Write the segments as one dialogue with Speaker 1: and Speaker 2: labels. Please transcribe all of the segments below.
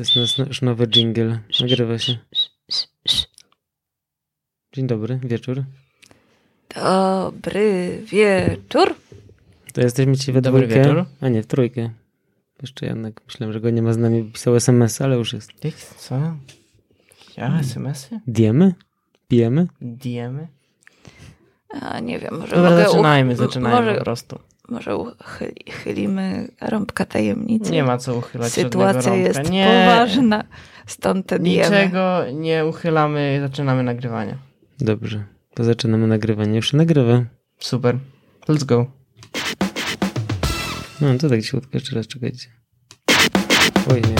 Speaker 1: To jest nasz, nowy jingle. Nagrywa się. Dzień dobry, wieczór.
Speaker 2: Dobry wieczór.
Speaker 1: To jesteśmy dzisiaj we
Speaker 3: Dobry
Speaker 1: dwójkę.
Speaker 3: wieczór.
Speaker 1: A nie, w trójkę. Jeszcze Janek, myślałem, że go nie ma z nami, pisał SMS, ale już jest.
Speaker 3: Jak, co? Ja, SMS-y?
Speaker 1: Diemy? Pijemy?
Speaker 3: DM-y?
Speaker 2: A nie wiem, może
Speaker 3: Dobra,
Speaker 2: mogę
Speaker 3: zaczynajmy, zaczynajmy
Speaker 2: może,
Speaker 3: po prostu.
Speaker 2: Może uchyli, chylimy rąbka tajemnicy.
Speaker 3: Nie ma co uchylać
Speaker 2: Sytuacja jest
Speaker 3: nie,
Speaker 2: poważna, stąd te diemy.
Speaker 3: Niczego nie uchylamy, zaczynamy nagrywanie.
Speaker 1: Dobrze. To zaczynamy nagrywanie. Już się nagrywa.
Speaker 3: Super. Let's go.
Speaker 1: No, to tak cichutko jeszcze raz, czekajcie. Oj, nie.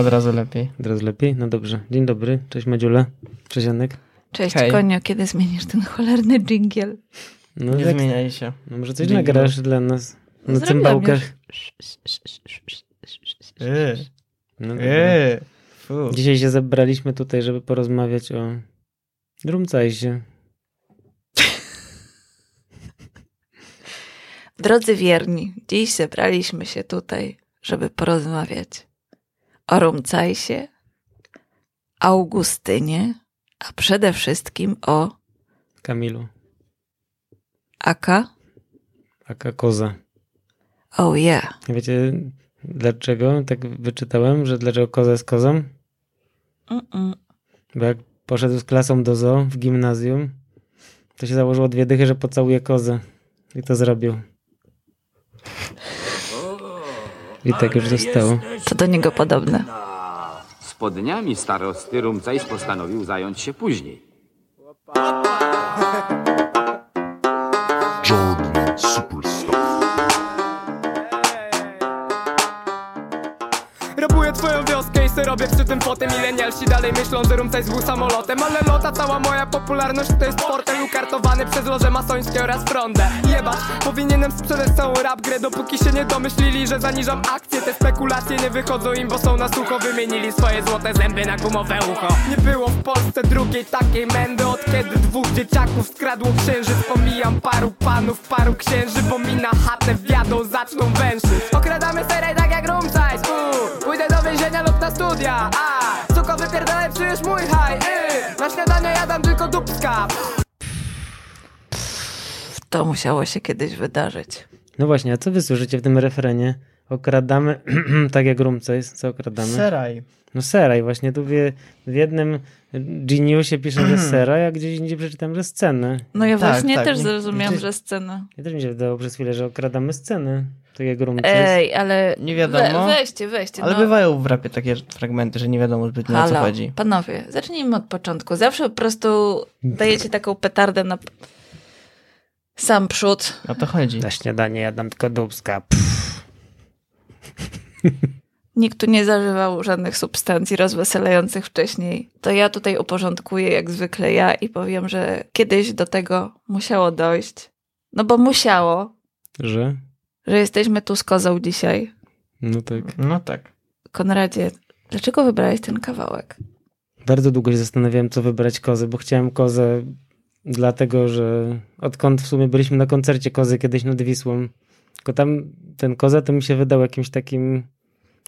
Speaker 3: Od razu lepiej.
Speaker 1: Teraz lepiej? No dobrze. Dzień dobry. Cześć Madziula. Cześć Janek.
Speaker 2: Cześć
Speaker 3: Hej.
Speaker 2: konio, kiedy zmienisz ten cholerny dżingiel?
Speaker 1: No,
Speaker 3: Nie
Speaker 1: jak,
Speaker 3: zmieniaj się.
Speaker 1: no może coś
Speaker 3: Dzień
Speaker 1: nagrasz dla nas. Na
Speaker 2: Zrobiłam
Speaker 1: cymbałkach.
Speaker 3: Eee.
Speaker 1: No.
Speaker 3: Eee. Fu.
Speaker 1: Dzisiaj się zebraliśmy tutaj, żeby porozmawiać o Drumcajsie.
Speaker 2: Drodzy wierni, dziś zebraliśmy się tutaj, żeby porozmawiać o Rumcajsie, Augustynie, a przede wszystkim o
Speaker 1: Kamilu.
Speaker 2: Aka.
Speaker 1: Aka Koza.
Speaker 2: Oh yeah.
Speaker 1: Wiecie dlaczego? Tak wyczytałem, że dlaczego koza jest kozą?
Speaker 2: Mm-mm.
Speaker 1: Bo jak poszedł z klasą do zoo w gimnazjum, to się założyło dwie dychy, że pocałuje kozę. I to zrobił. I tak już zostało.
Speaker 2: To do niego podobne.
Speaker 4: Spodniami starosty Rumcajs postanowił zająć się później.
Speaker 5: Robię przy tym potem Milenialsi dalej myślą, że Rumcajs był samolotem. Ale lota cała moja popularność to jest portel ukartowany przez loże masońskie oraz frondę Jebać, powinienem sprzedać całą rap grę Dopóki się nie domyślili, że zaniżam akcje. Te spekulacje nie wychodzą im, bo są na sucho Wymienili swoje złote zęby na gumowe ucho. Nie było w Polsce drugiej takiej mędy Od kiedy dwóch dzieciaków skradło księżyc. Pomijam paru panów, paru księży Bo mi na chatę wjadą, zaczną węszyć. Okradamy seraj tak jak Rumcajs, studia, a Suko wypierdalaj, przyjesz mój haj, yy. Na śniadanie jadam tylko dupska
Speaker 2: To musiało się kiedyś wydarzyć.
Speaker 1: No właśnie, a co wy słyszycie w tym refrenie? Okradamy, tak jak Rumca jest, co okradamy?
Speaker 3: Seraj.
Speaker 1: No seraj, właśnie tu w, w jednym geniusie pisze, że seraj, a gdzieś indziej przeczytałem, że scenę.
Speaker 2: No ja
Speaker 3: Tak,
Speaker 2: właśnie
Speaker 3: tak.
Speaker 2: też
Speaker 3: Nie-
Speaker 2: zrozumiałam,
Speaker 1: nie-
Speaker 2: że scena.
Speaker 1: Ja też mi się wydało przez chwilę, że okradamy scenę. Tak Rumca jest.
Speaker 2: Ej, ale
Speaker 3: Nie wiadomo.
Speaker 2: We, weźcie, weźcie.
Speaker 3: Ale
Speaker 2: no.
Speaker 3: bywają w rapie takie fragmenty, że nie wiadomo zbytnio o co
Speaker 2: Halo,
Speaker 3: chodzi.
Speaker 2: panowie, zacznijmy od początku. Zawsze po prostu dajecie taką petardę na sam przód.
Speaker 3: O to chodzi.
Speaker 1: Na śniadanie jadam tylko dubska. Pff.
Speaker 2: Nikt tu nie zażywał żadnych substancji rozweselających wcześniej. To ja tutaj uporządkuję jak zwykle ja i powiem, że kiedyś do tego musiało dojść. No bo musiało,
Speaker 1: Że?
Speaker 2: Że jesteśmy tu z kozą dzisiaj.
Speaker 1: No tak.
Speaker 3: No tak.
Speaker 2: Konradzie, dlaczego wybrałeś ten kawałek?
Speaker 1: Bardzo długo się zastanawiałem, co wybrać kozę, bo chciałem kozę dlatego, że odkąd w sumie byliśmy na koncercie kozy kiedyś nad Wisłą, tylko tam ten koza to mi się wydał jakimś takim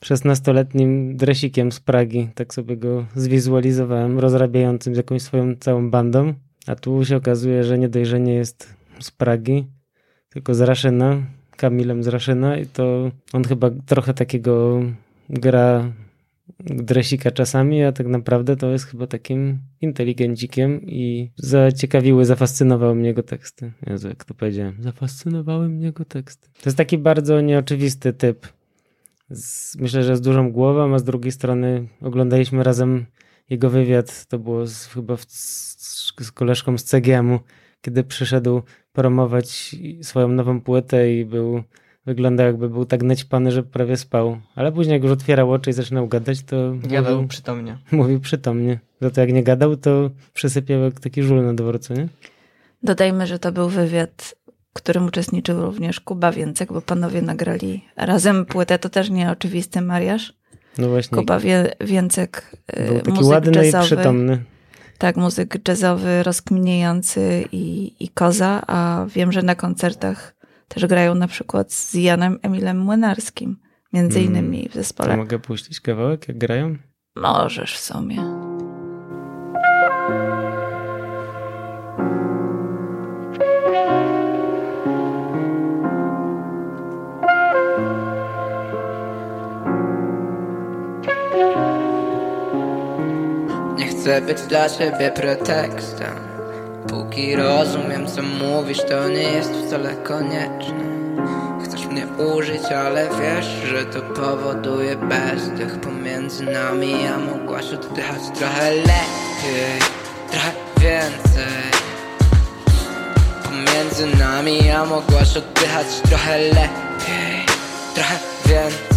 Speaker 1: 16-letnim dresikiem z Pragi. Tak sobie go zwizualizowałem, rozrabiającym z jakąś swoją całą bandą. A tu się okazuje, że nie dość, że nie jest z Pragi, tylko z Raszyna, Kamilem z Raszyna i to on chyba trochę takiego gra dresika czasami, a tak naprawdę to jest chyba takim inteligencikiem i zaciekawiły, zafascynowały mnie jego teksty. Jezu, jak to powiedziałem. Zafascynowały mnie jego teksty. To jest taki bardzo nieoczywisty typ. Z, myślę, że z dużą głową, a z drugiej strony oglądaliśmy razem jego wywiad. To było z, chyba w, z, z koleżką z CGM-u, kiedy przyszedł promować swoją nową płytę i był wyglądał jakby był tak naćpany, że prawie spał. Ale później jak już otwierał oczy i zaczynał gadać, to
Speaker 3: Gadał
Speaker 1: mówił,
Speaker 3: przytomnie.
Speaker 1: mówił przytomnie. Za to jak nie gadał, to przysypiał jak taki żul na dworcu, nie?
Speaker 2: Dodajmy, że to był wywiad, w którym uczestniczył również Kuba Więcek, bo panowie nagrali razem płytę. To też nieoczywisty mariaż.
Speaker 1: No właśnie.
Speaker 2: Kuba Wie, Więcek, y,
Speaker 1: był taki ładny
Speaker 2: jazzowy.
Speaker 1: i przytomny.
Speaker 2: Tak, muzyk jazzowy, rozkminiający i, i koza, a wiem, że na koncertach też grają na przykład z Janem Emilem Młynarskim, między
Speaker 1: Mm.
Speaker 2: innymi w
Speaker 1: To
Speaker 2: zespole.
Speaker 1: mogę puścić kawałek, jak grają?
Speaker 2: Możesz w sumie.
Speaker 6: Chcę być dla ciebie pretekstem. Póki rozumiem co mówisz to nie jest wcale konieczne. Chcesz mnie użyć, ale wiesz, że to powoduje bezdech pomiędzy nami. A mogłaś oddychać trochę lepiej, trochę więcej. Pomiędzy nami, a mogłaś oddychać trochę lepiej, trochę więcej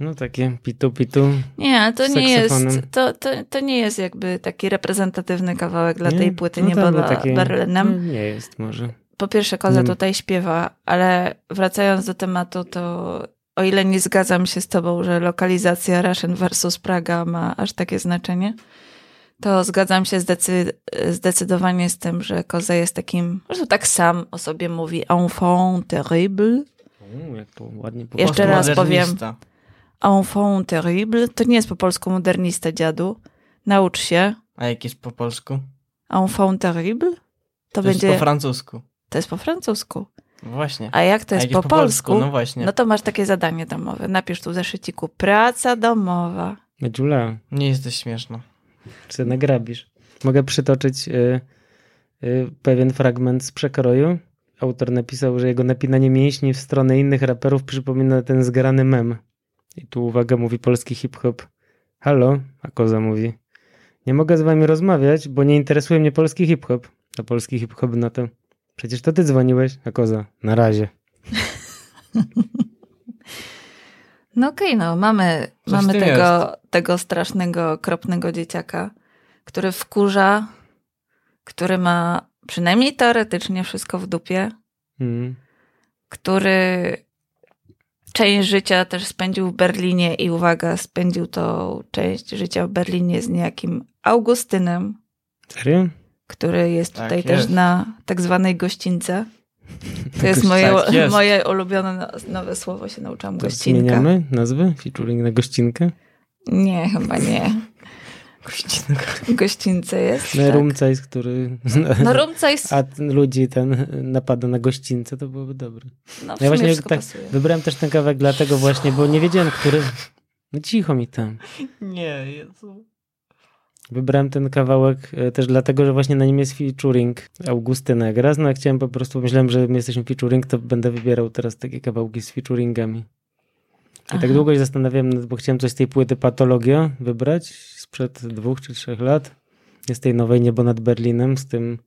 Speaker 1: No takie pitu pitu.
Speaker 2: Nie, to nie jest, to, to, to nie jest jakby taki reprezentatywny kawałek dla
Speaker 1: Nie?
Speaker 2: tej płyty
Speaker 1: No
Speaker 2: Niebo
Speaker 1: tak, bo
Speaker 2: dla
Speaker 1: takie-
Speaker 2: Berlinem.
Speaker 1: no, Nie jest może.
Speaker 2: Po pierwsze, Koza tutaj śpiewa, ale wracając do tematu, to o ile nie zgadzam się z tobą, że lokalizacja Russian versus Praga ma aż takie znaczenie, to zgadzam się zdecy- zdecydowanie z tym, że Koza jest takim, po prostu tak sam o sobie mówi, enfant terrible.
Speaker 1: U, jak to ładnie po
Speaker 2: Jeszcze raz powiem. Enfant terrible. To nie jest po polsku modernista, dziadu. Naucz się.
Speaker 3: A jak jest po polsku?
Speaker 2: Enfant terrible? To,
Speaker 3: To
Speaker 2: będzie,
Speaker 3: jest po francusku.
Speaker 2: to jest po francusku.
Speaker 3: Właśnie.
Speaker 2: A jak to jest
Speaker 3: jak
Speaker 2: po, polsku,
Speaker 3: No właśnie.
Speaker 2: no to masz takie zadanie domowe. Napisz tu w zeszyciku praca domowa.
Speaker 1: Dziula,
Speaker 3: Nie jesteś śmieszna.
Speaker 1: czy nagrabisz. Mogę przytoczyć y, y, pewien fragment z przekroju. Autor napisał, że jego napinanie mięśni w stronę innych raperów przypomina ten zgrany mem. I tu uwaga, mówi polski hip-hop. Halo, a koza mówi. Nie mogę z wami rozmawiać, bo nie interesuje mnie polski hip-hop. A polski hip-hop na to. Przecież to ty dzwoniłeś, a koza. Na razie.
Speaker 2: No okej, no mamy,
Speaker 3: Coś
Speaker 2: mamy tego, tego strasznego, okropnego dzieciaka, który wkurza, który ma przynajmniej teoretycznie wszystko w dupie,
Speaker 1: Mm.
Speaker 2: który część życia też spędził w Berlinie i uwaga, spędził tą część życia w Berlinie z niejakim Augustynem,
Speaker 1: Serio?
Speaker 2: który jest
Speaker 3: Tak
Speaker 2: tutaj
Speaker 3: jest.
Speaker 2: też na tak zwanej goścince. To jest moje,
Speaker 3: Tak jest.
Speaker 2: moje ulubione no- nowe słowo, się nauczyłam
Speaker 1: To
Speaker 2: gościnka.
Speaker 1: zmieniamy nazwę? Featuring na gościnkę?
Speaker 2: Nie, chyba nie.
Speaker 3: Gościnka.
Speaker 2: Gościńce jest.
Speaker 1: No,
Speaker 2: tak.
Speaker 1: Rumcajs, który
Speaker 2: No rumca jest,
Speaker 1: a ludzi ten napada na gościńce, to byłoby dobre.
Speaker 2: no w
Speaker 1: Ja właśnie tak
Speaker 2: pasuje.
Speaker 1: wybrałem też ten kawałek dlatego właśnie, bo nie wiedziałem, który... No cicho mi tam.
Speaker 3: Nie, Jezu.
Speaker 1: Wybrałem ten kawałek e, też dlatego, że właśnie na nim jest featuring Augustyna Gras. No ja chciałem po prostu, myślałem, że my jesteśmy featuring, to będę wybierał teraz takie kawałki z featuringami. I tak
Speaker 2: Aha.
Speaker 1: długo się zastanawiałem, bo chciałem coś z tej płyty Patologia wybrać sprzed dwóch czy trzech lat. Jest tej nowej Niebo nad Berlinem z tym,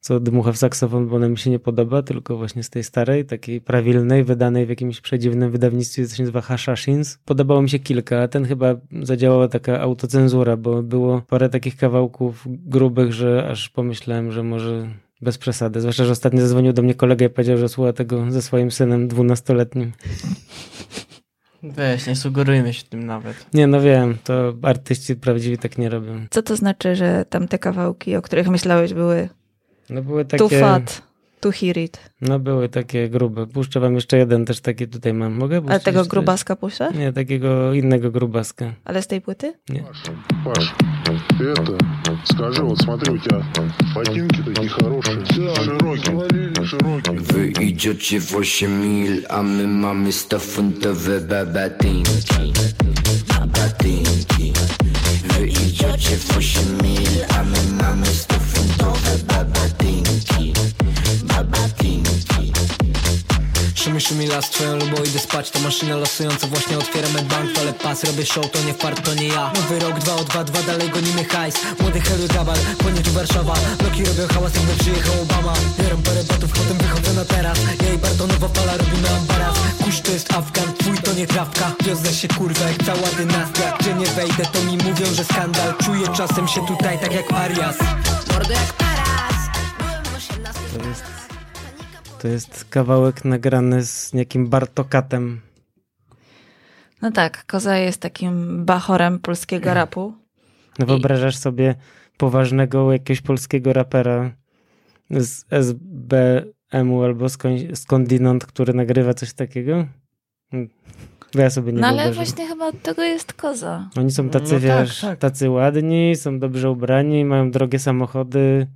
Speaker 1: co dmucha w saksofon, bo ona mi się nie podoba, tylko właśnie z tej starej, takiej prawilnej, wydanej w jakimś przedziwnym wydawnictwie, co się nazywa Hashashins. Podobało mi się kilka, a ten chyba zadziałała taka autocenzura, bo było parę takich kawałków grubych, że aż pomyślałem, że może bez przesady. Zwłaszcza, że ostatnio zadzwonił do mnie kolega i powiedział, że słucha tego ze swoim synem dwunastoletnim.
Speaker 3: Weź, nie sugerujmy się tym nawet.
Speaker 1: Nie, no wiem, to artyści prawdziwi tak nie robią.
Speaker 2: Co to znaczy, że tamte kawałki, o których myślałeś, były
Speaker 1: No były takie...
Speaker 2: fat to hear it?
Speaker 1: No były takie grube. Puszczę wam jeszcze jeden też taki tutaj mam. Mogę
Speaker 2: Ale
Speaker 1: puścić
Speaker 2: tego
Speaker 1: coś?
Speaker 2: grubaska puszczasz?
Speaker 1: Nie, takiego innego grubaska.
Speaker 2: Ale z tej płyty?
Speaker 7: Паш, ты это, скажи, вот смотри, у тебя ботинки такие хорошие, широкие, широкие.
Speaker 8: Wy idziecie w 8 mil, a my mamy 100-funtowe babatynki Babatynki Wy idziecie w 8 mil, a my mamy 100-funtowe babatynki Babatynki
Speaker 9: Szumi, szumi las, twoją lubą idę spać. To maszyna losująca, właśnie otwieram bank Ale pas, robię show, to nie fart, to nie ja. Nowy rok, 2 o 2, 2, dalej gonimy hajs. Młody Harry Gabal, płynie tu Warszawa. Bloki robią hałas, jakby przyjechał Obama. Biorę parę batów, potem wychodzę na teraz. Ja i Bartonowa fala, robimy ambaras. Kuś to jest Afgan, twój to nie trawka. Wiozę się kurwa, jak cała dynastia. Gdzie nie wejdę, to mi mówią, że skandal. Czuję czasem się tutaj tak jak Arias.
Speaker 6: Mordo jak taras.
Speaker 1: To jest, to jest kawałek nagrany z niejakim Bartokatem.
Speaker 2: No tak, Koza jest takim bachorem polskiego rapu.
Speaker 1: No wyobrażasz sobie poważnego jakiegoś polskiego rapera z SBM-u albo skąd, skądinąd, który nagrywa coś takiego? Bo ja sobie nie
Speaker 2: No ale
Speaker 1: wyobrażam.
Speaker 2: właśnie chyba od tego jest koza.
Speaker 1: Oni są tacy,
Speaker 3: No tak,
Speaker 1: wiesz,
Speaker 3: tak.
Speaker 1: tacy ładni, są dobrze ubrani, mają drogie samochody,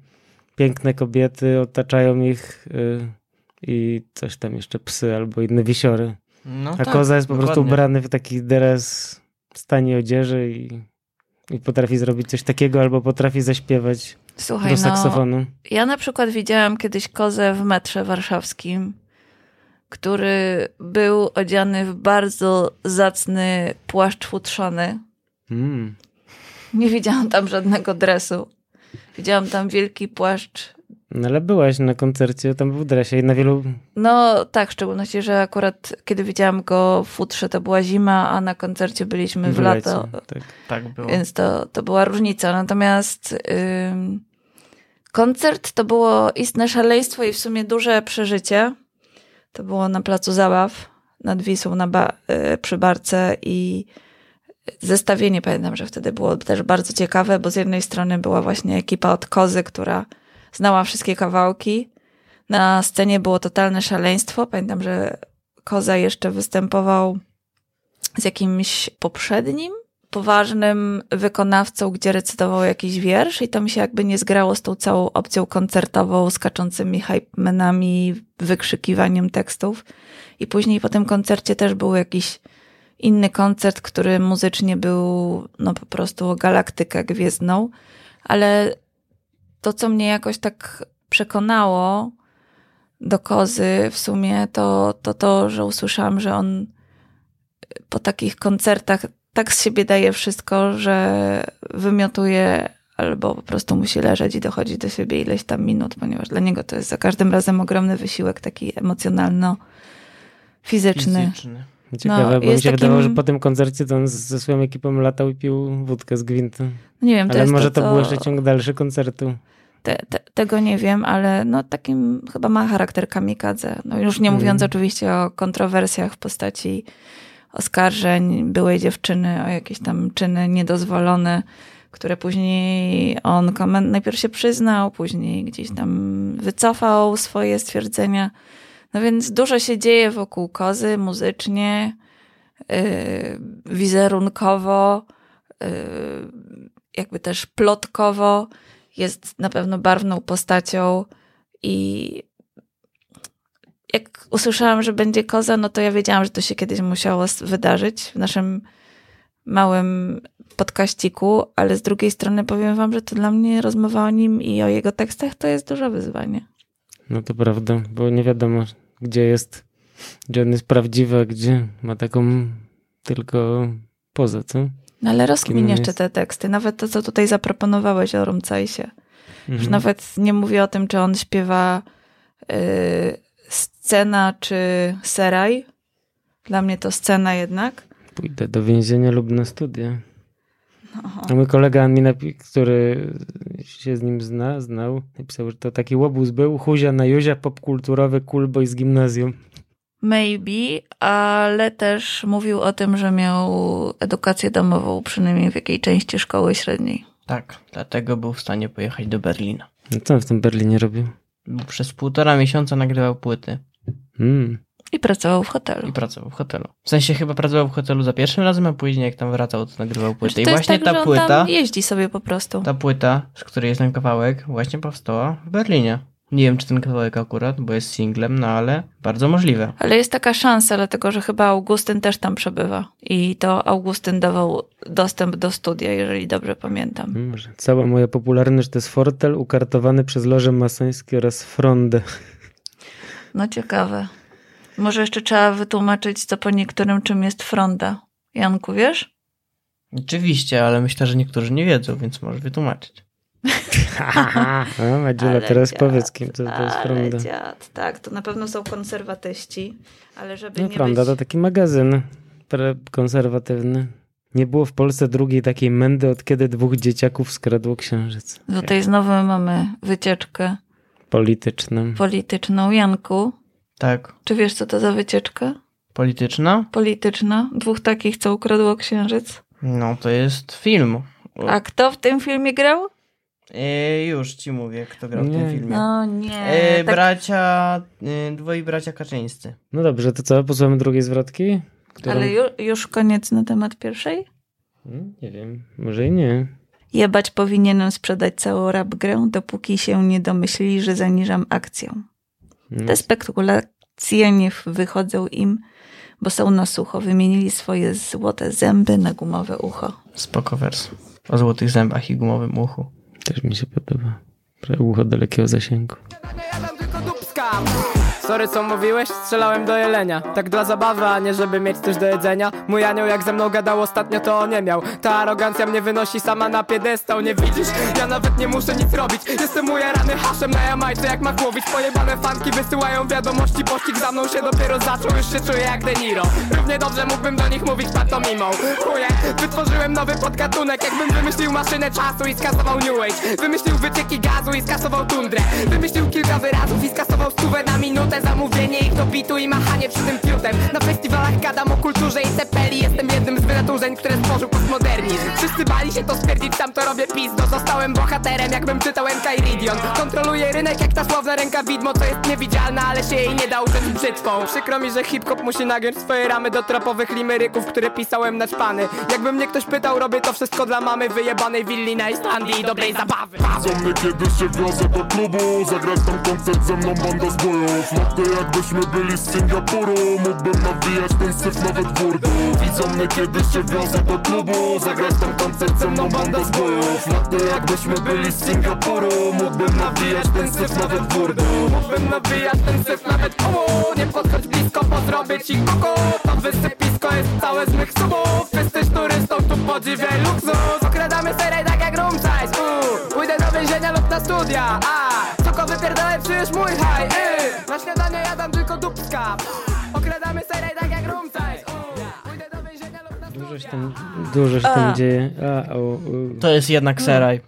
Speaker 1: piękne kobiety, otaczają ich y, i coś tam jeszcze psy albo inne wisiory.
Speaker 3: No
Speaker 1: A
Speaker 3: tak,
Speaker 1: koza jest po prostu ubrany w taki dres w stanie odzieży i, i potrafi zrobić coś takiego albo potrafi zaśpiewać
Speaker 2: Słuchaj,
Speaker 1: do
Speaker 2: no,
Speaker 1: saksofonu.
Speaker 2: ja na przykład widziałam kiedyś kozę w metrze warszawskim, który był odziany w bardzo zacny płaszcz futrzony.
Speaker 1: Mm.
Speaker 2: Nie widziałam tam żadnego dresu. Widziałam tam wielki płaszcz.
Speaker 1: No ale byłaś na koncercie, tam był w dresie i na wielu...
Speaker 2: No tak, w szczególności, że akurat kiedy widziałam go w futrze, to była zima, a na koncercie byliśmy w,
Speaker 1: lecie,
Speaker 2: lato.
Speaker 1: Tak.
Speaker 3: Tak było.
Speaker 2: Więc to, to była różnica. Natomiast ym, koncert to było istne szaleństwo i w sumie duże przeżycie. To było na placu zabaw nad Wisłą na ba- y, przy Barce i zestawienie pamiętam, że wtedy było też bardzo ciekawe, bo z jednej strony była właśnie ekipa od Kozy, która znała wszystkie kawałki. Na scenie było totalne szaleństwo. Pamiętam, że Koza jeszcze występował z jakimś poprzednim poważnym wykonawcą, gdzie recytował jakiś wiersz i to mi się jakby nie zgrało z tą całą opcją koncertową, skaczącymi hypemenami, wykrzykiwaniem tekstów. I później po tym koncercie też był jakiś inny koncert, który muzycznie był no po prostu galaktykę gwiezdną, ale to, co mnie jakoś tak przekonało do kozy w sumie, to to, to że usłyszałam, że on po takich koncertach tak z siebie daje wszystko, że wymiotuje albo po prostu musi leżeć i dochodzić do siebie ileś tam minut, ponieważ dla niego to jest za każdym razem ogromny wysiłek taki emocjonalno-fizyczny.
Speaker 3: Fizyczny.
Speaker 1: Ciekawe, bo mi się wydawało, że
Speaker 2: takim-
Speaker 1: po tym koncercie to on ze swoją ekipą latał i pił wódkę z gwintu.
Speaker 2: Nie wiem, to
Speaker 1: Ale może
Speaker 2: to,
Speaker 1: to
Speaker 2: co...
Speaker 1: był jeszcze ciąg dalszy koncertu.
Speaker 2: Te, te, tego nie wiem, ale no takim chyba ma charakter kamikadze. No już nie mówiąc
Speaker 1: Mhm.
Speaker 2: oczywiście o kontrowersjach w postaci oskarżeń byłej dziewczyny o jakieś tam czyny niedozwolone, które później on najpierw się przyznał, później gdzieś tam wycofał swoje stwierdzenia. No więc dużo się dzieje wokół kozy muzycznie, yy, wizerunkowo, yy, jakby też plotkowo. Jest na pewno barwną postacią i jak usłyszałam, że będzie koza, no to ja wiedziałam, że to się kiedyś musiało wydarzyć w naszym małym podkaściku, ale z drugiej strony powiem wam, że to dla mnie rozmowa o nim i o jego tekstach to jest duże wyzwanie.
Speaker 1: No to prawda, bo nie wiadomo, gdzie jest, gdzie on jest prawdziwy, a gdzie ma taką tylko pozę, co?
Speaker 2: No ale rozkmin jeszcze te teksty, nawet to, co tutaj zaproponowałeś o Rumcajsie. Już
Speaker 1: Mhm.
Speaker 2: nawet nie mówię o tym, czy on śpiewa y, scena czy seraj. Dla mnie to scena jednak.
Speaker 1: Pójdę do więzienia lub na studia. A mój kolega mi napi- który się z nim zna, znał, napisał, że to taki łobuz był, huzia na juzia, popkulturowy coolboy z gimnazjum.
Speaker 2: Maybe, ale też mówił o tym, że miał edukację domową, przynajmniej w jakiej części szkoły średniej.
Speaker 3: Tak, dlatego był w stanie pojechać do Berlina.
Speaker 1: No co on w tym Berlinie robił?
Speaker 3: Był Przez półtora miesiąca nagrywał płyty
Speaker 1: Mm.
Speaker 2: I pracował w hotelu.
Speaker 3: i pracował w hotelu. W sensie chyba pracował w hotelu za pierwszym razem, a później jak tam wracał, to nagrywał płyty.
Speaker 2: Znaczy,
Speaker 3: I właśnie
Speaker 2: jest tak,
Speaker 3: ta
Speaker 2: że on
Speaker 3: płyta,
Speaker 2: tam jeździ sobie po prostu.
Speaker 3: ta płyta, z której jest ten kawałek, właśnie powstała w Berlinie. Nie wiem, czy ten kawałek akurat, bo jest singlem, no ale bardzo możliwe.
Speaker 2: Ale jest taka szansa, dlatego że chyba Augustyn też tam przebywa. I to Augustyn dawał dostęp do studia, jeżeli dobrze pamiętam.
Speaker 1: Może. Cała moja popularność to jest fortel ukartowany przez loże masońskie oraz frondę.
Speaker 2: No ciekawe. Może jeszcze trzeba wytłumaczyć, co po niektórym czym jest fronda. Janku, wiesz?
Speaker 3: Oczywiście, ale myślę, że niektórzy nie wiedzą, więc może wytłumaczyć.
Speaker 1: A, Madziula,
Speaker 2: Ale
Speaker 1: teraz
Speaker 2: dziad,
Speaker 1: powiedz, kim to, to jest fronda.
Speaker 2: dziad. Tak, to na pewno są konserwatyści, ale żeby
Speaker 1: No,
Speaker 2: nie
Speaker 1: fronda
Speaker 2: być...
Speaker 1: to taki magazyn konserwatywny. Nie było w Polsce drugiej takiej mędy, od kiedy dwóch dzieciaków skradło księżyc.
Speaker 2: Tutaj znowu mamy wycieczkę
Speaker 1: Polityczną.
Speaker 2: polityczną. Janku,
Speaker 3: Tak.
Speaker 2: czy wiesz, co to za wycieczka
Speaker 3: Polityczna?
Speaker 2: polityczna? Dwóch takich, co ukradło księżyc.
Speaker 3: No to jest film.
Speaker 2: A kto w tym filmie grał?
Speaker 3: E, już ci mówię, kto grał w
Speaker 1: Nie.
Speaker 3: tym filmie.
Speaker 2: No nie.
Speaker 3: E,
Speaker 2: tak,
Speaker 3: Bracia, e, dwoi bracia Kaczyńscy.
Speaker 1: No dobrze, to co? Posłuchamy drugiej zwrotki? Którą...
Speaker 2: ale ju, już koniec na temat pierwszej?
Speaker 1: Hmm, Nie wiem, może i nie.
Speaker 2: Jebać powinienem sprzedać całą rap grę, dopóki się nie domyślili, że zaniżam akcję.
Speaker 1: No.
Speaker 2: Te spekulacje nie wychodzą im, bo są na sucho. Wymienili swoje złote zęby na gumowe ucho.
Speaker 3: Spoko wers. O złotych zębach i gumowym uchu.
Speaker 1: Też mi się podoba. Ucho dalekiego zasięgu.
Speaker 5: Nie jadam tylko dupska Sorry co mówiłeś? Strzelałem do jelenia. Tak dla zabawy, a nie żeby mieć coś do jedzenia. Mój anioł jak ze mną gadał ostatnio to nie miał. Ta arogancja mnie wynosi sama na piedestał Nie widzisz? Ja nawet nie muszę nic robić. Jestem ujarany haszem na Jamajce jak Makłowicz Pojebane fanki wysyłają wiadomości Pościg za mną się dopiero zaczął. Już się czuję jak De Niro. Równie dobrze mógłbym do nich mówić pantomimą Chuje, wytworzyłem nowy podgatunek. Jakbym wymyślił maszynę czasu i skasował New Age. Wymyślił wycieki gazu i skasował tundrę. Wymyślił kilka wyrazów i skasował stówę na minutę Zamówienie ich do bitu i machanie przy tym fiutem. Na festiwalach gadam o kulturze i cepeli Jestem jednym z wynaturzeń, które stworzył postmodernizm. Wszyscy bali się to stwierdzić, to robię pizdo. Zostałem bohaterem, jakbym czytał MK Ridion Kontroluję rynek jak ta sławna ręka widmo Co jest niewidzialna, ale się jej nie da uczyć brzytwą. Przykro mi, że hip-hop musi nagiąć swoje ramy Do trapowych limeryków, które pisałem na czpany. Jakby mnie ktoś pytał, robię to wszystko dla mamy Wyjebanej willi na Islandii i dobrej zabawy.
Speaker 7: Co mnie kiedyś się wiozę do klubu? Zagrać tam koncert ze mną banda z bojów Matko jakbyśmy byli z Singapuru Mógłbym nawijać ten syf nawet w Widzą mnie kiedyś się wiozę do klubu? Zagrać tam koncert ze mną banda z Matko jakbyśmy byli z Singapuru. Mógłbym nawijać ten syf nawet w urdu.
Speaker 5: Mógłbym nabijać ten syf nawet komu Nie podchodź blisko, bo zrobię ci koko. To wysypisko jest całe z mych subów. Jesteś turystą, tu podziwiaj luksus. Okradamy seraj tak jak room size. Uuu, Pójdę do więzienia lub na studia. A, Soko wypierdolę, przyjesz mój haj. Y. Na śniadanie jadam tylko dupska. Okradamy seraj tak jak room size
Speaker 1: Dużo się tam, dużo się tam dzieje. A, o, o.
Speaker 3: To jest jednak seraj,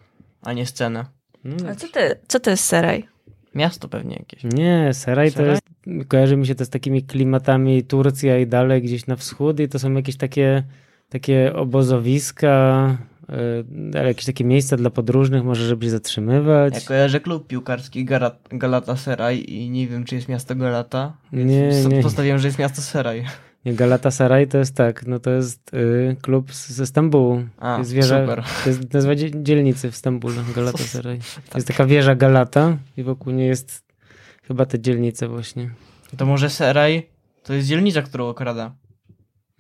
Speaker 3: a nie scena.
Speaker 1: No,
Speaker 2: A co, ty, co to jest seraj?
Speaker 3: Miasto pewnie jakieś.
Speaker 1: Nie, Seraj to
Speaker 3: Seraj?
Speaker 1: jest, kojarzy mi się to z takimi klimatami Turcja i dalej gdzieś na wschód i to są jakieś takie, takie obozowiska, y, ale jakieś takie miejsca dla podróżnych, może żeby się zatrzymywać.
Speaker 3: Ja kojarzę klub piłkarski Galata Seraj i nie wiem, czy jest miasto Galata.
Speaker 1: Nie,
Speaker 3: S-
Speaker 1: nie.
Speaker 3: Postawiłem, że jest miasto Seraj.
Speaker 1: Nie, Galatasaray to jest tak, no to jest y, klub z- ze Stambułu.
Speaker 3: A,
Speaker 1: To jest wieża,
Speaker 3: super.
Speaker 1: to jest nazwa dzie- dzielnicy w Stambule, Galatasaray. To jest taka wieża Galata i wokół niej jest chyba te dzielnice właśnie.
Speaker 3: To może Seraj to jest dzielnica, którą okrada.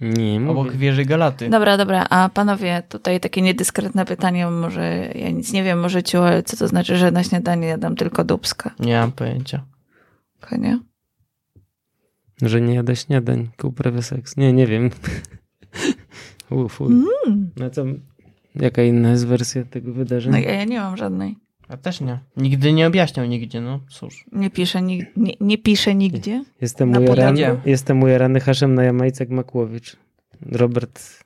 Speaker 1: Nie, mówię.
Speaker 3: Obok wieży Galaty.
Speaker 2: Dobra, dobra, a panowie, tutaj takie niedyskretne pytanie, może ja nic nie wiem, może ciu, ale co to znaczy, że na śniadanie jadam tylko dubska?
Speaker 3: Nie mam pojęcia.
Speaker 2: Konie?
Speaker 1: Że nie jada śniadań, tylko uprawia seks. Nie, nie wiem. Uf, uf.
Speaker 2: Mm.
Speaker 1: No co, jaka inna jest wersja tego wydarzenia?
Speaker 2: No ja, ja nie mam żadnej.
Speaker 3: A też nie. Nigdy nie objaśniał nigdzie, no cóż.
Speaker 2: Nie piszę, nig- nie, nie piszę nigdzie.
Speaker 1: Jestem ujarany, jestem ujarany haszem na Jamajce jak Makłowicz. Robert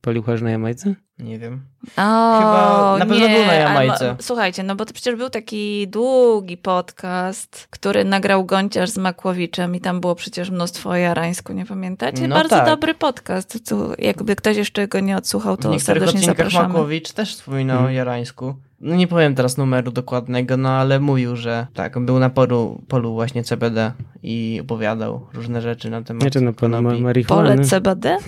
Speaker 1: palił hasz na Jamajce?
Speaker 3: Nie wiem.
Speaker 2: O,
Speaker 3: Chyba na pewno
Speaker 2: nie,
Speaker 3: był na Jamajce.
Speaker 2: Słuchajcie, no bo to przecież był taki długi podcast, który nagrał Gąciarz z Makłowiczem i tam było przecież mnóstwo o jarańsku, nie pamiętacie?
Speaker 3: No
Speaker 2: Bardzo
Speaker 3: tak.
Speaker 2: dobry podcast. To jakby ktoś jeszcze go nie odsłuchał, to
Speaker 3: niektórych
Speaker 2: serdecznie zapraszamy.
Speaker 3: Makłowicz też wspominał o Jarańsku. No nie powiem teraz numeru dokładnego, no ale mówił, że tak, był na polu, polu właśnie CBD i opowiadał różne rzeczy na temat
Speaker 1: Nie, czy na panu marihuany?
Speaker 2: Pole CBD?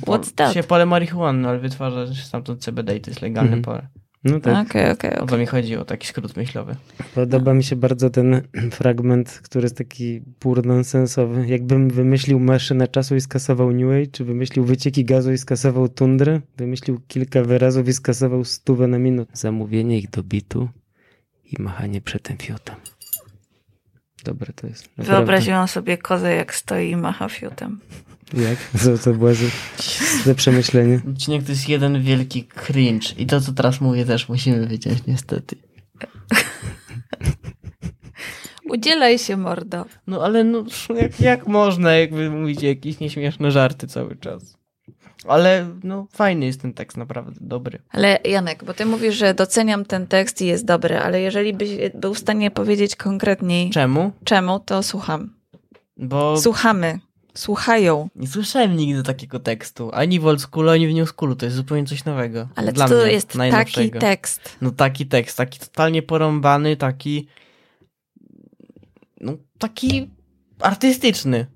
Speaker 2: What's that?
Speaker 3: Się pole marihuany, ale wytwarza się stamtąd CBD i to jest legalne
Speaker 1: Mhm.
Speaker 3: pole.
Speaker 1: No tak.
Speaker 2: Okej, okej,
Speaker 3: O
Speaker 2: okej.
Speaker 3: to mi chodzi, o taki skrót myślowy.
Speaker 1: Podoba mi się bardzo ten fragment, który jest taki pur nonsensowy. Jakbym wymyślił maszynę czasu i skasował New Age, czy wymyślił wycieki gazu i skasował tundrę, wymyślił kilka wyrazów i skasował stówę na minut. Zamówienie ich do bitu i machanie przed tym fiutem. Dobre to jest. Naprawdę.
Speaker 2: Wyobraziłam sobie kozę, jak stoi i macha fiutem.
Speaker 1: Jak? Co to było za, za przemyślenie?
Speaker 3: Odcinek to jest jeden wielki cringe i to, co teraz mówię, też musimy wiedzieć, niestety.
Speaker 2: Udzielaj się, mordo.
Speaker 3: No ale no, jak, jak można, jakby mówić jakieś nieśmieszne żarty cały czas. Ale no, fajny jest ten tekst, naprawdę dobry.
Speaker 2: Ale Janek, bo ty mówisz, że doceniam ten tekst i jest dobry, ale jeżeli byś był w stanie powiedzieć konkretniej
Speaker 3: Czemu?
Speaker 2: czemu, to słucham.
Speaker 3: Bo
Speaker 2: Słuchamy. Słuchają.
Speaker 3: Nie słyszałem nigdy takiego tekstu. Ani w oldschoolu, ani w newschoolu. To jest zupełnie coś nowego.
Speaker 2: Ale
Speaker 3: Dla
Speaker 2: to jest taki tekst.
Speaker 3: No taki tekst, taki totalnie porąbany, taki... No taki artystyczny.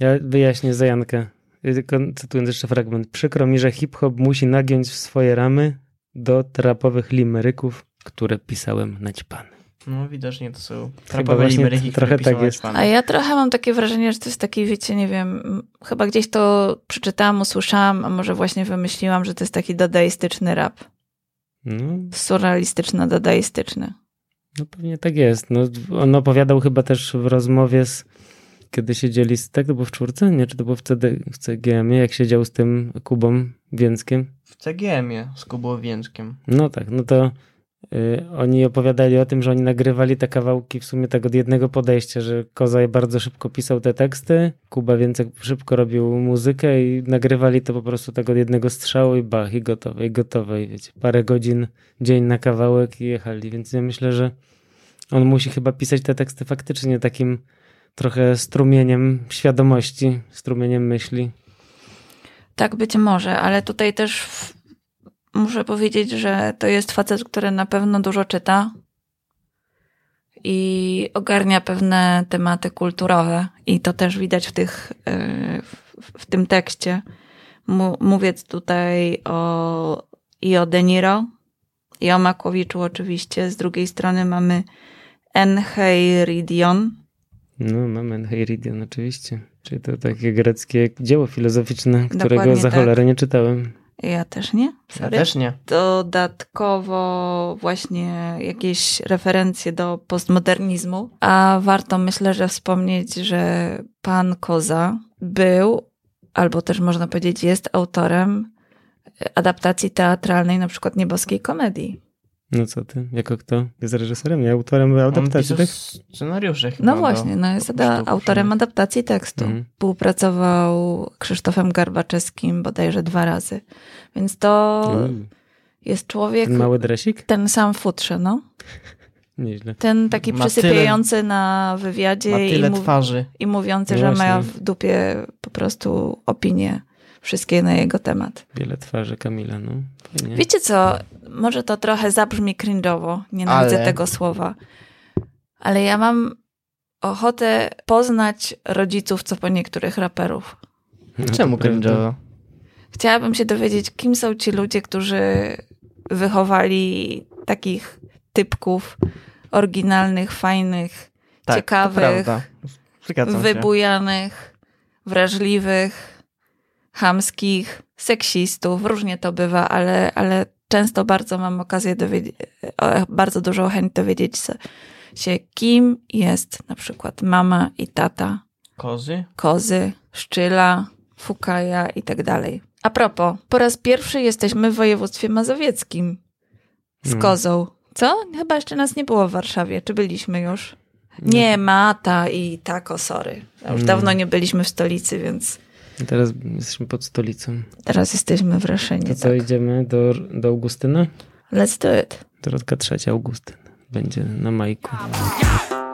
Speaker 1: Ja wyjaśnię za Jankę. Tylko cytując jeszcze fragment. Przykro mi, że hip-hop musi nagiąć w swoje ramy do trapowych limeryków, które pisałem naćpany.
Speaker 3: No widocznie to są trapowe limeryki,
Speaker 1: trochę tak jest.
Speaker 3: pisał
Speaker 2: A ja trochę mam takie wrażenie, że to jest taki, wiecie, nie wiem, chyba gdzieś to przeczytałam, usłyszałam, a może właśnie wymyśliłam, że to jest taki dadaistyczny rap.
Speaker 1: No,
Speaker 2: Surrealistyczno-dadaistyczny.
Speaker 1: no pewnie tak jest. No, on opowiadał chyba też w rozmowie z kiedy siedzieli z, tak to było w czwórce? Nie, czy to było w, CD, w CGM-ie, jak siedział z tym Kubą Więckiem?
Speaker 3: W CGM-ie z Kubą Więczkiem.
Speaker 1: No tak, no to oni opowiadali o tym, że oni nagrywali te kawałki w sumie tak od jednego podejścia, że Kozaj bardzo szybko pisał te teksty, Kuba Więcek szybko robił muzykę i nagrywali to po prostu tak od jednego strzału i bach, i gotowe, i gotowe, i wiecie, parę godzin, dzień na kawałek i jechali, więc ja myślę, że on musi chyba pisać te teksty faktycznie takim trochę strumieniem świadomości, strumieniem myśli.
Speaker 2: Tak być może, ale tutaj też muszę powiedzieć, że to jest facet, który na pewno dużo czyta i ogarnia pewne tematy kulturowe i to też widać w, tych, e, w, w tym tekście. Mówię tutaj o, i o De Niro, i o Makłowiczu oczywiście. Z drugiej strony mamy Encheiridion,
Speaker 1: No, mamy Encheiridion oczywiście, czyli to takie greckie dzieło filozoficzne, którego
Speaker 2: Dokładnie
Speaker 1: za
Speaker 2: tak.
Speaker 1: cholerę nie czytałem.
Speaker 2: Ja też nie.
Speaker 3: Ja
Speaker 2: Sorry.
Speaker 3: też nie.
Speaker 2: dodatkowo właśnie jakieś referencje do postmodernizmu, a warto myślę, że wspomnieć, że pan Koza był, albo też można powiedzieć jest autorem adaptacji teatralnej na przykład Nieboskiej Komedii.
Speaker 1: No co ty, jako kto? Jest reżyserem, nie autorem adaptacji, tak?
Speaker 3: scenariusze chyba
Speaker 2: No właśnie, no jest ada- autorem adaptacji tekstu.
Speaker 1: Mhm.
Speaker 2: Współpracował Krzysztofem Garbaczewskim bodajże dwa razy. Więc to
Speaker 1: Uuu,
Speaker 2: jest człowiek,
Speaker 1: Ten mały dresik?
Speaker 2: ten sam futrze, no.
Speaker 1: Nieźle.
Speaker 2: Ten taki
Speaker 3: Ma
Speaker 2: przysypiający na wywiadzie
Speaker 3: tyle
Speaker 2: i, mów,
Speaker 3: twarzy.
Speaker 2: i mówiący,
Speaker 1: No
Speaker 2: że ma w dupie po prostu opinie wszystkie na jego temat.
Speaker 1: Wiele twarzy Kamila, no. Fajnie.
Speaker 2: Wiecie co, może to trochę zabrzmi cringe'owo, nienawidzę
Speaker 3: Ale-
Speaker 2: tego słowa, ale ja mam ochotę poznać rodziców co po niektórych raperów.
Speaker 1: No
Speaker 3: Czemu cringe'owo?
Speaker 2: Chciałabym się dowiedzieć, kim są ci ludzie, którzy wychowali takich typków oryginalnych, fajnych,
Speaker 3: Tak,
Speaker 2: ciekawych, wybujanych, wrażliwych, chamskich, seksistów. Różnie to bywa, ale, ale często bardzo mam okazję dowiedzieć, bardzo dużą chęć dowiedzieć się, kim jest na przykład mama i tata
Speaker 3: Kozy?
Speaker 2: Kozy, Szczyla, Fukaja i tak dalej. A propos, po raz pierwszy jesteśmy w województwie mazowieckim z
Speaker 1: No.
Speaker 2: Kozą. Co? Chyba jeszcze nas nie było w Warszawie. Czy byliśmy już? Nie, Mata i Tako, sorry. A Już
Speaker 1: No.
Speaker 2: dawno nie byliśmy w stolicy, więc
Speaker 1: Teraz jesteśmy pod stolicą.
Speaker 2: teraz jesteśmy w Reszynie.
Speaker 1: To co,
Speaker 2: Tak.
Speaker 1: idziemy do, do Augustyna?
Speaker 2: Let's do it.
Speaker 1: Dorotka trzecia Augustyn. Będzie na majku.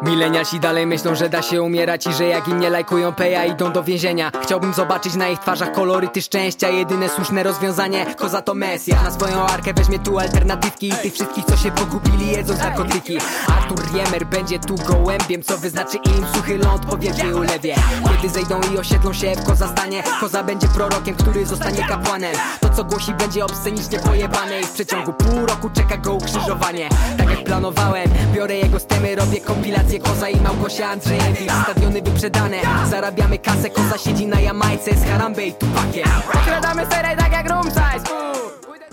Speaker 5: Milenialsi dalej myślą, że da się umierać i że jak im nie lajkują peja idą do więzienia. Chciałbym zobaczyć na ich twarzach koloryty szczęścia. Jedyne słuszne rozwiązanie, koza to mesja Na swoją arkę weźmie tu alternatywki I tych wszystkich co się pogubili jedzą narkotyki Artur Riemer będzie tu gołębiem Co wyznaczy im suchy ląd po ulewie. Kiedy zejdą i osiedlą się w koza stanie Koza będzie prorokiem, który zostanie kapłanem. To co głosi będzie obscenicznie pojebane I w przeciągu pół roku czeka go ukrzyżowanie. Tak jak planowałem, biorę jego stemy Robię kompilację Koza i Małgosia Andrzejewicz Stadiony wyprzedane, zarabiamy kasę Koza siedzi na Jamajce z Harambe i Tupakiem Okradamy seraj tak jak Rumcaj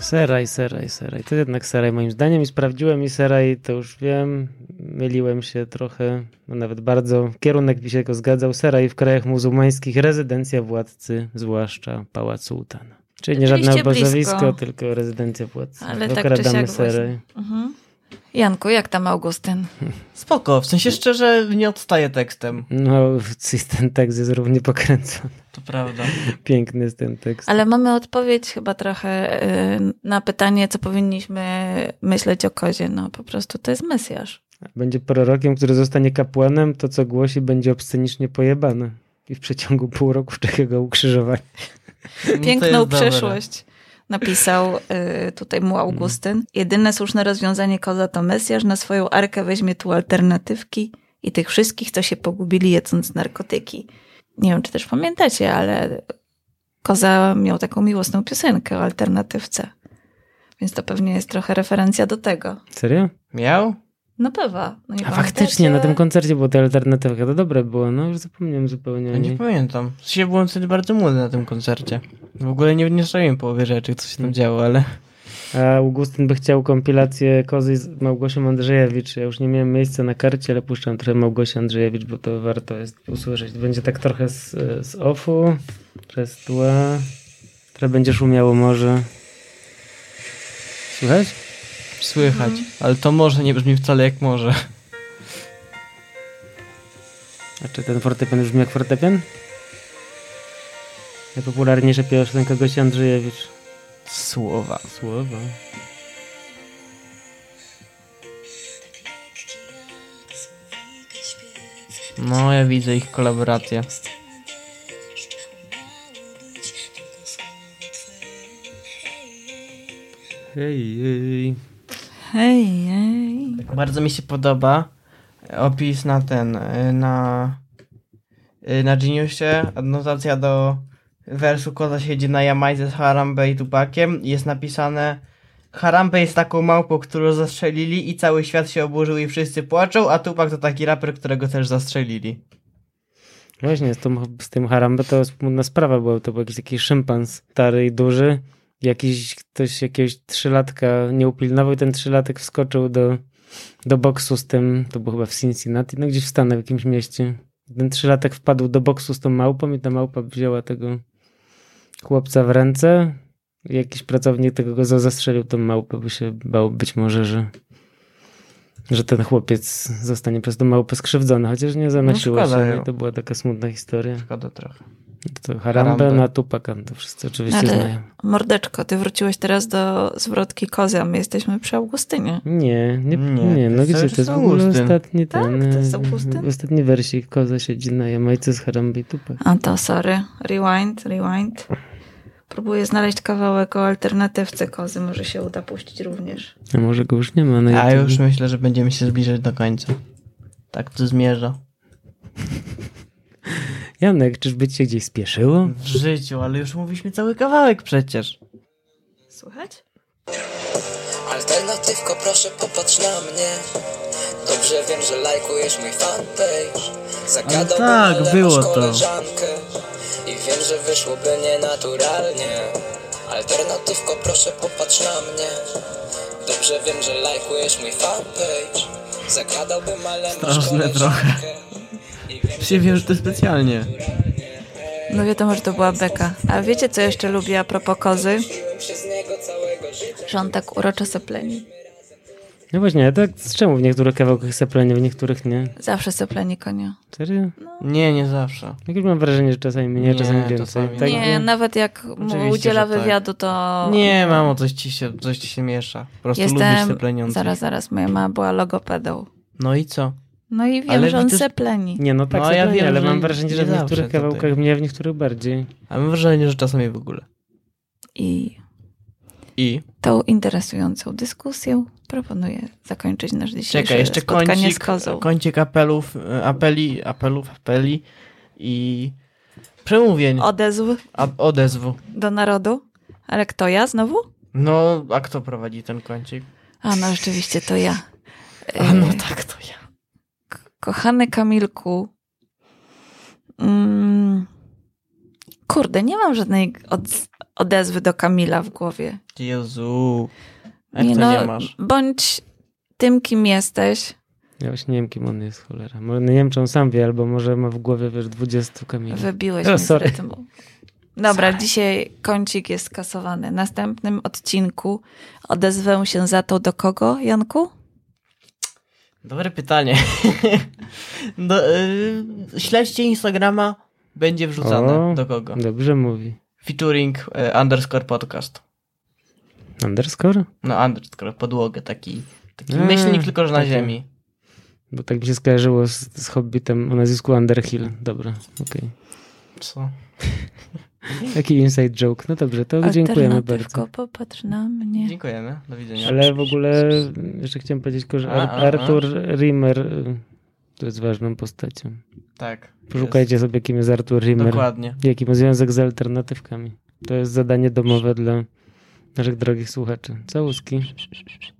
Speaker 1: Seraj, seraj, seraj. To jednak seraj moim zdaniem i sprawdziłem i seraj, to już wiem, myliłem się trochę, no nawet bardzo. Kierunek mi się go zgadzał. Seraj w krajach muzułmańskich, rezydencja władcy, zwłaszcza Pałac Sułtana. Czyli nie żadne obozowisko,
Speaker 2: blisko.
Speaker 1: tylko rezydencja władcy.
Speaker 2: Ale tak czy
Speaker 1: Okradamy
Speaker 2: siak
Speaker 1: seraj.
Speaker 2: Mhm. Janku, jak tam Augustyn?
Speaker 3: Spoko, w sensie szczerze nie odstaje tekstem.
Speaker 1: No, ten tekst jest równie pokręcony.
Speaker 3: To prawda.
Speaker 1: Piękny jest ten tekst.
Speaker 2: Ale mamy odpowiedź chyba trochę y, na pytanie, co powinniśmy myśleć o kozie. No po prostu to jest Mesjasz.
Speaker 1: Będzie prorokiem, który zostanie kapłanem, to co głosi będzie obscenicznie pojebane. i w przeciągu pół roku czeka go ukrzyżowanie.
Speaker 2: Piękną
Speaker 3: jest dobre.
Speaker 2: Napisał y, tutaj mu Augustyn. Jedyne słuszne rozwiązanie koza to Mesjasz. Na swoją arkę weźmie tu alternatywki i tych wszystkich, co się pogubili jedząc narkotyki. Nie wiem, czy też pamiętacie, ale Koza miał taką miłosną piosenkę o alternatywce. Więc to pewnie jest trochę referencja do tego.
Speaker 1: Serio?
Speaker 3: Miał?
Speaker 2: No bywa. No
Speaker 1: A faktycznie, na tym koncercie była ta alternatywka, to dobre było, no już zapomniałem zupełnie
Speaker 3: Ja nie pamiętam. W sensie byłem wtedy bardzo młody na tym koncercie. W ogóle nie, strzeliłem połowy rzeczy, co się tam działo, ale...
Speaker 1: A Augustyn by chciał kompilację Kozy z Małgosią Andrzejewicz. Ja już nie miałem miejsca na karcie, ale puszczam trochę Małgosi Andrzejewicz, bo to warto jest usłyszeć. Będzie tak trochę z, z offu, przez tła, trochę będzie szumiało może. Słychać?
Speaker 3: Słychać. Ale to może nie brzmi wcale jak może.
Speaker 1: A czy ten fortepian już brzmi jak fortepian? Najpopularniejsza piosenka Gosi Andrzejewicz.
Speaker 3: Słowa.
Speaker 1: Słowa.
Speaker 3: No, ja widzę ich kolaborację.
Speaker 1: Hej, hej.
Speaker 2: Hej, hej.
Speaker 3: Bardzo mi się podoba opis na ten, y, na y, na Geniusie, adnotacja do wersu Koza siedzi na Jamajce z Harambe i Tupakiem jest napisane Harambe jest taką małpą, którą zastrzelili i cały świat się oburzył i wszyscy płaczą, a Tupak to taki raper, którego też zastrzelili.
Speaker 1: Właśnie, z, tą, z tym Harambe to smutna sprawa była. To był jakiś taki szympans stary i duży. Jakiś ktoś jakiegoś trzylatka nie upilnował i ten trzylatek wskoczył do, do boksu z tym, to było chyba w Cincinnati, no gdzieś w Stanach, w jakimś mieście. Ten trzylatek wpadł do boksu z tą małpą i ta małpa wzięła tego chłopca w ręce. I Jakiś pracownik tego go zastrzelił tą małpę, bo się bał być może, że że ten chłopiec zostanie przez tą małpę skrzywdzony, chociaż nie zanosiło
Speaker 3: No szkoda
Speaker 1: się. No, to była taka smutna historia.
Speaker 3: Szkoda trochę.
Speaker 1: To Harambe, na Tupaka, to wszyscy oczywiście
Speaker 2: Ale
Speaker 1: znają.
Speaker 2: mordeczko, ty wróciłeś teraz do zwrotki kozy, a my jesteśmy przy Augustynie.
Speaker 1: Nie, nie,
Speaker 3: Nie,
Speaker 1: nie,
Speaker 3: to
Speaker 1: no
Speaker 3: jest
Speaker 1: gdzie to jest w ogóle ostatni
Speaker 2: Tak,
Speaker 1: ten,
Speaker 2: to jest
Speaker 1: e,
Speaker 2: Augustyn.
Speaker 1: ostatni wersik, koza siedzi na Jamajce z Harambe i Tupak.
Speaker 2: A to sorry. Rewind, rewind. Próbuję znaleźć kawałek o alternatywce kozy, może się uda puścić również.
Speaker 1: A może go już nie ma na
Speaker 3: A
Speaker 1: YouTube?
Speaker 3: już myślę, że będziemy się zbliżać do końca. Tak to zmierza.
Speaker 1: Janek, czyżby ci się gdzieś spieszyło?
Speaker 3: W życiu, ale już mówiliśmy cały kawałek przecież.
Speaker 2: Słychać?
Speaker 6: Alternatywko, proszę popatrz na mnie Dobrze wiem, że lajkujesz mój fanpage Zagadałbym,
Speaker 3: tak,
Speaker 6: ale
Speaker 3: było to.
Speaker 6: koleżankę I wiem, że wyszłoby nienaturalnie Alternatywko, proszę popatrz na mnie Dobrze wiem, że lajkujesz mój fanpage Zagadałbym, ale masz
Speaker 3: Straszne trochę. Się wiem, że to specjalnie.
Speaker 2: No wiadomo, że to była beka. A wiecie, co jeszcze lubię a propos kozy?
Speaker 6: że
Speaker 2: on tak uroczo sepleni.
Speaker 1: No właśnie, tak z czemu w niektórych kawałkach seplenie, w niektórych nie?
Speaker 2: Zawsze sepleni konia.
Speaker 1: Serio?
Speaker 3: Nie, nie zawsze.
Speaker 1: Jak już mam wrażenie, że czasami mniej,
Speaker 3: Nie,
Speaker 1: czasami więcej.
Speaker 3: czasami
Speaker 1: tak,
Speaker 2: nie, nawet jak mu udziela
Speaker 3: tak.
Speaker 2: wywiadu, to...
Speaker 3: Nie, mamo, coś ci się, coś ci się miesza. Po prostu lubisz te
Speaker 2: Jestem...
Speaker 3: pleniące.
Speaker 2: Zaraz, zaraz. Moja mama była logopedą.
Speaker 3: No i co?
Speaker 2: No i wiem,
Speaker 3: Ale
Speaker 2: że on
Speaker 3: widzisz-
Speaker 2: sepleni.
Speaker 1: Nie, no tak,
Speaker 3: No, ja
Speaker 1: seplenie,
Speaker 3: wiem,
Speaker 1: ale mam wrażenie, że w niektórych
Speaker 3: tutaj.
Speaker 1: kawałkach mniej, a w niektórych bardziej.
Speaker 3: A mam wrażenie, że czasami w ogóle.
Speaker 2: I
Speaker 3: I?
Speaker 2: tą interesującą dyskusją proponuję zakończyć nasz dzisiejszy
Speaker 3: Czekaj, jeszcze
Speaker 2: spotkanie
Speaker 3: kącik,
Speaker 2: z kozą.
Speaker 3: kącik apelów, e, apeli, apelów, apeli i przemówień,
Speaker 2: Odezw
Speaker 3: a, odezwu.
Speaker 2: do narodu. Ale kto ja znowu?
Speaker 3: No, a kto prowadzi ten kącik?
Speaker 2: A no rzeczywiście to ja.
Speaker 3: A no
Speaker 2: E,
Speaker 3: tak, to ja.
Speaker 2: Kochany Kamilku. Mm, kurde, nie mam żadnej od, odezwy do Kamila w głowie.
Speaker 3: Jezu. Jak
Speaker 2: Nie
Speaker 3: to
Speaker 2: no,
Speaker 3: nie masz?
Speaker 2: Bądź tym, kim jesteś.
Speaker 1: Ja właśnie nie wiem, kim on jest, cholera. Może nie wiem, czy on sam wie, albo może ma w głowie, wiesz, 20 kamieni.
Speaker 2: Wybiłeś
Speaker 1: O,
Speaker 2: mnie
Speaker 1: sorry.
Speaker 2: z rytmu. Dobra, dzisiaj kącik jest skasowany. W następnym odcinku odezwę się za to do kogo, Janku?
Speaker 3: Dobre pytanie. do, y, śledźcie Instagrama, będzie wrzucane.
Speaker 1: O.
Speaker 3: Do kogo?
Speaker 1: Dobrze mówi.
Speaker 3: Featuring y, underscore podcast.
Speaker 1: Underscore?
Speaker 3: No underscore, podłogę, taki, taki
Speaker 1: A,
Speaker 3: myślnik, tylko że na
Speaker 1: takie.
Speaker 3: ziemi.
Speaker 1: Bo tak mi się skojarzyło z, z Hobbitem o nazwisku Underhill. Dobra, okej.
Speaker 3: Co?
Speaker 1: Taki inside joke. No dobrze, to dziękujemy bardzo.
Speaker 2: popatrz na mnie.
Speaker 3: Dziękujemy, do widzenia.
Speaker 1: Ale w ogóle jeszcze chciałem powiedzieć tylko, że
Speaker 3: A, a, a.
Speaker 1: Arthur Rimmer y, to jest ważną postacią.
Speaker 3: Tak.
Speaker 1: Poszukajcie sobie, kim jest Arthur Rimmer.
Speaker 3: Dokładnie.
Speaker 1: Jaki ma związek z alternatywkami. To jest zadanie domowe dla naszych drogich słuchaczy. Całuski.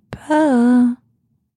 Speaker 2: Pa!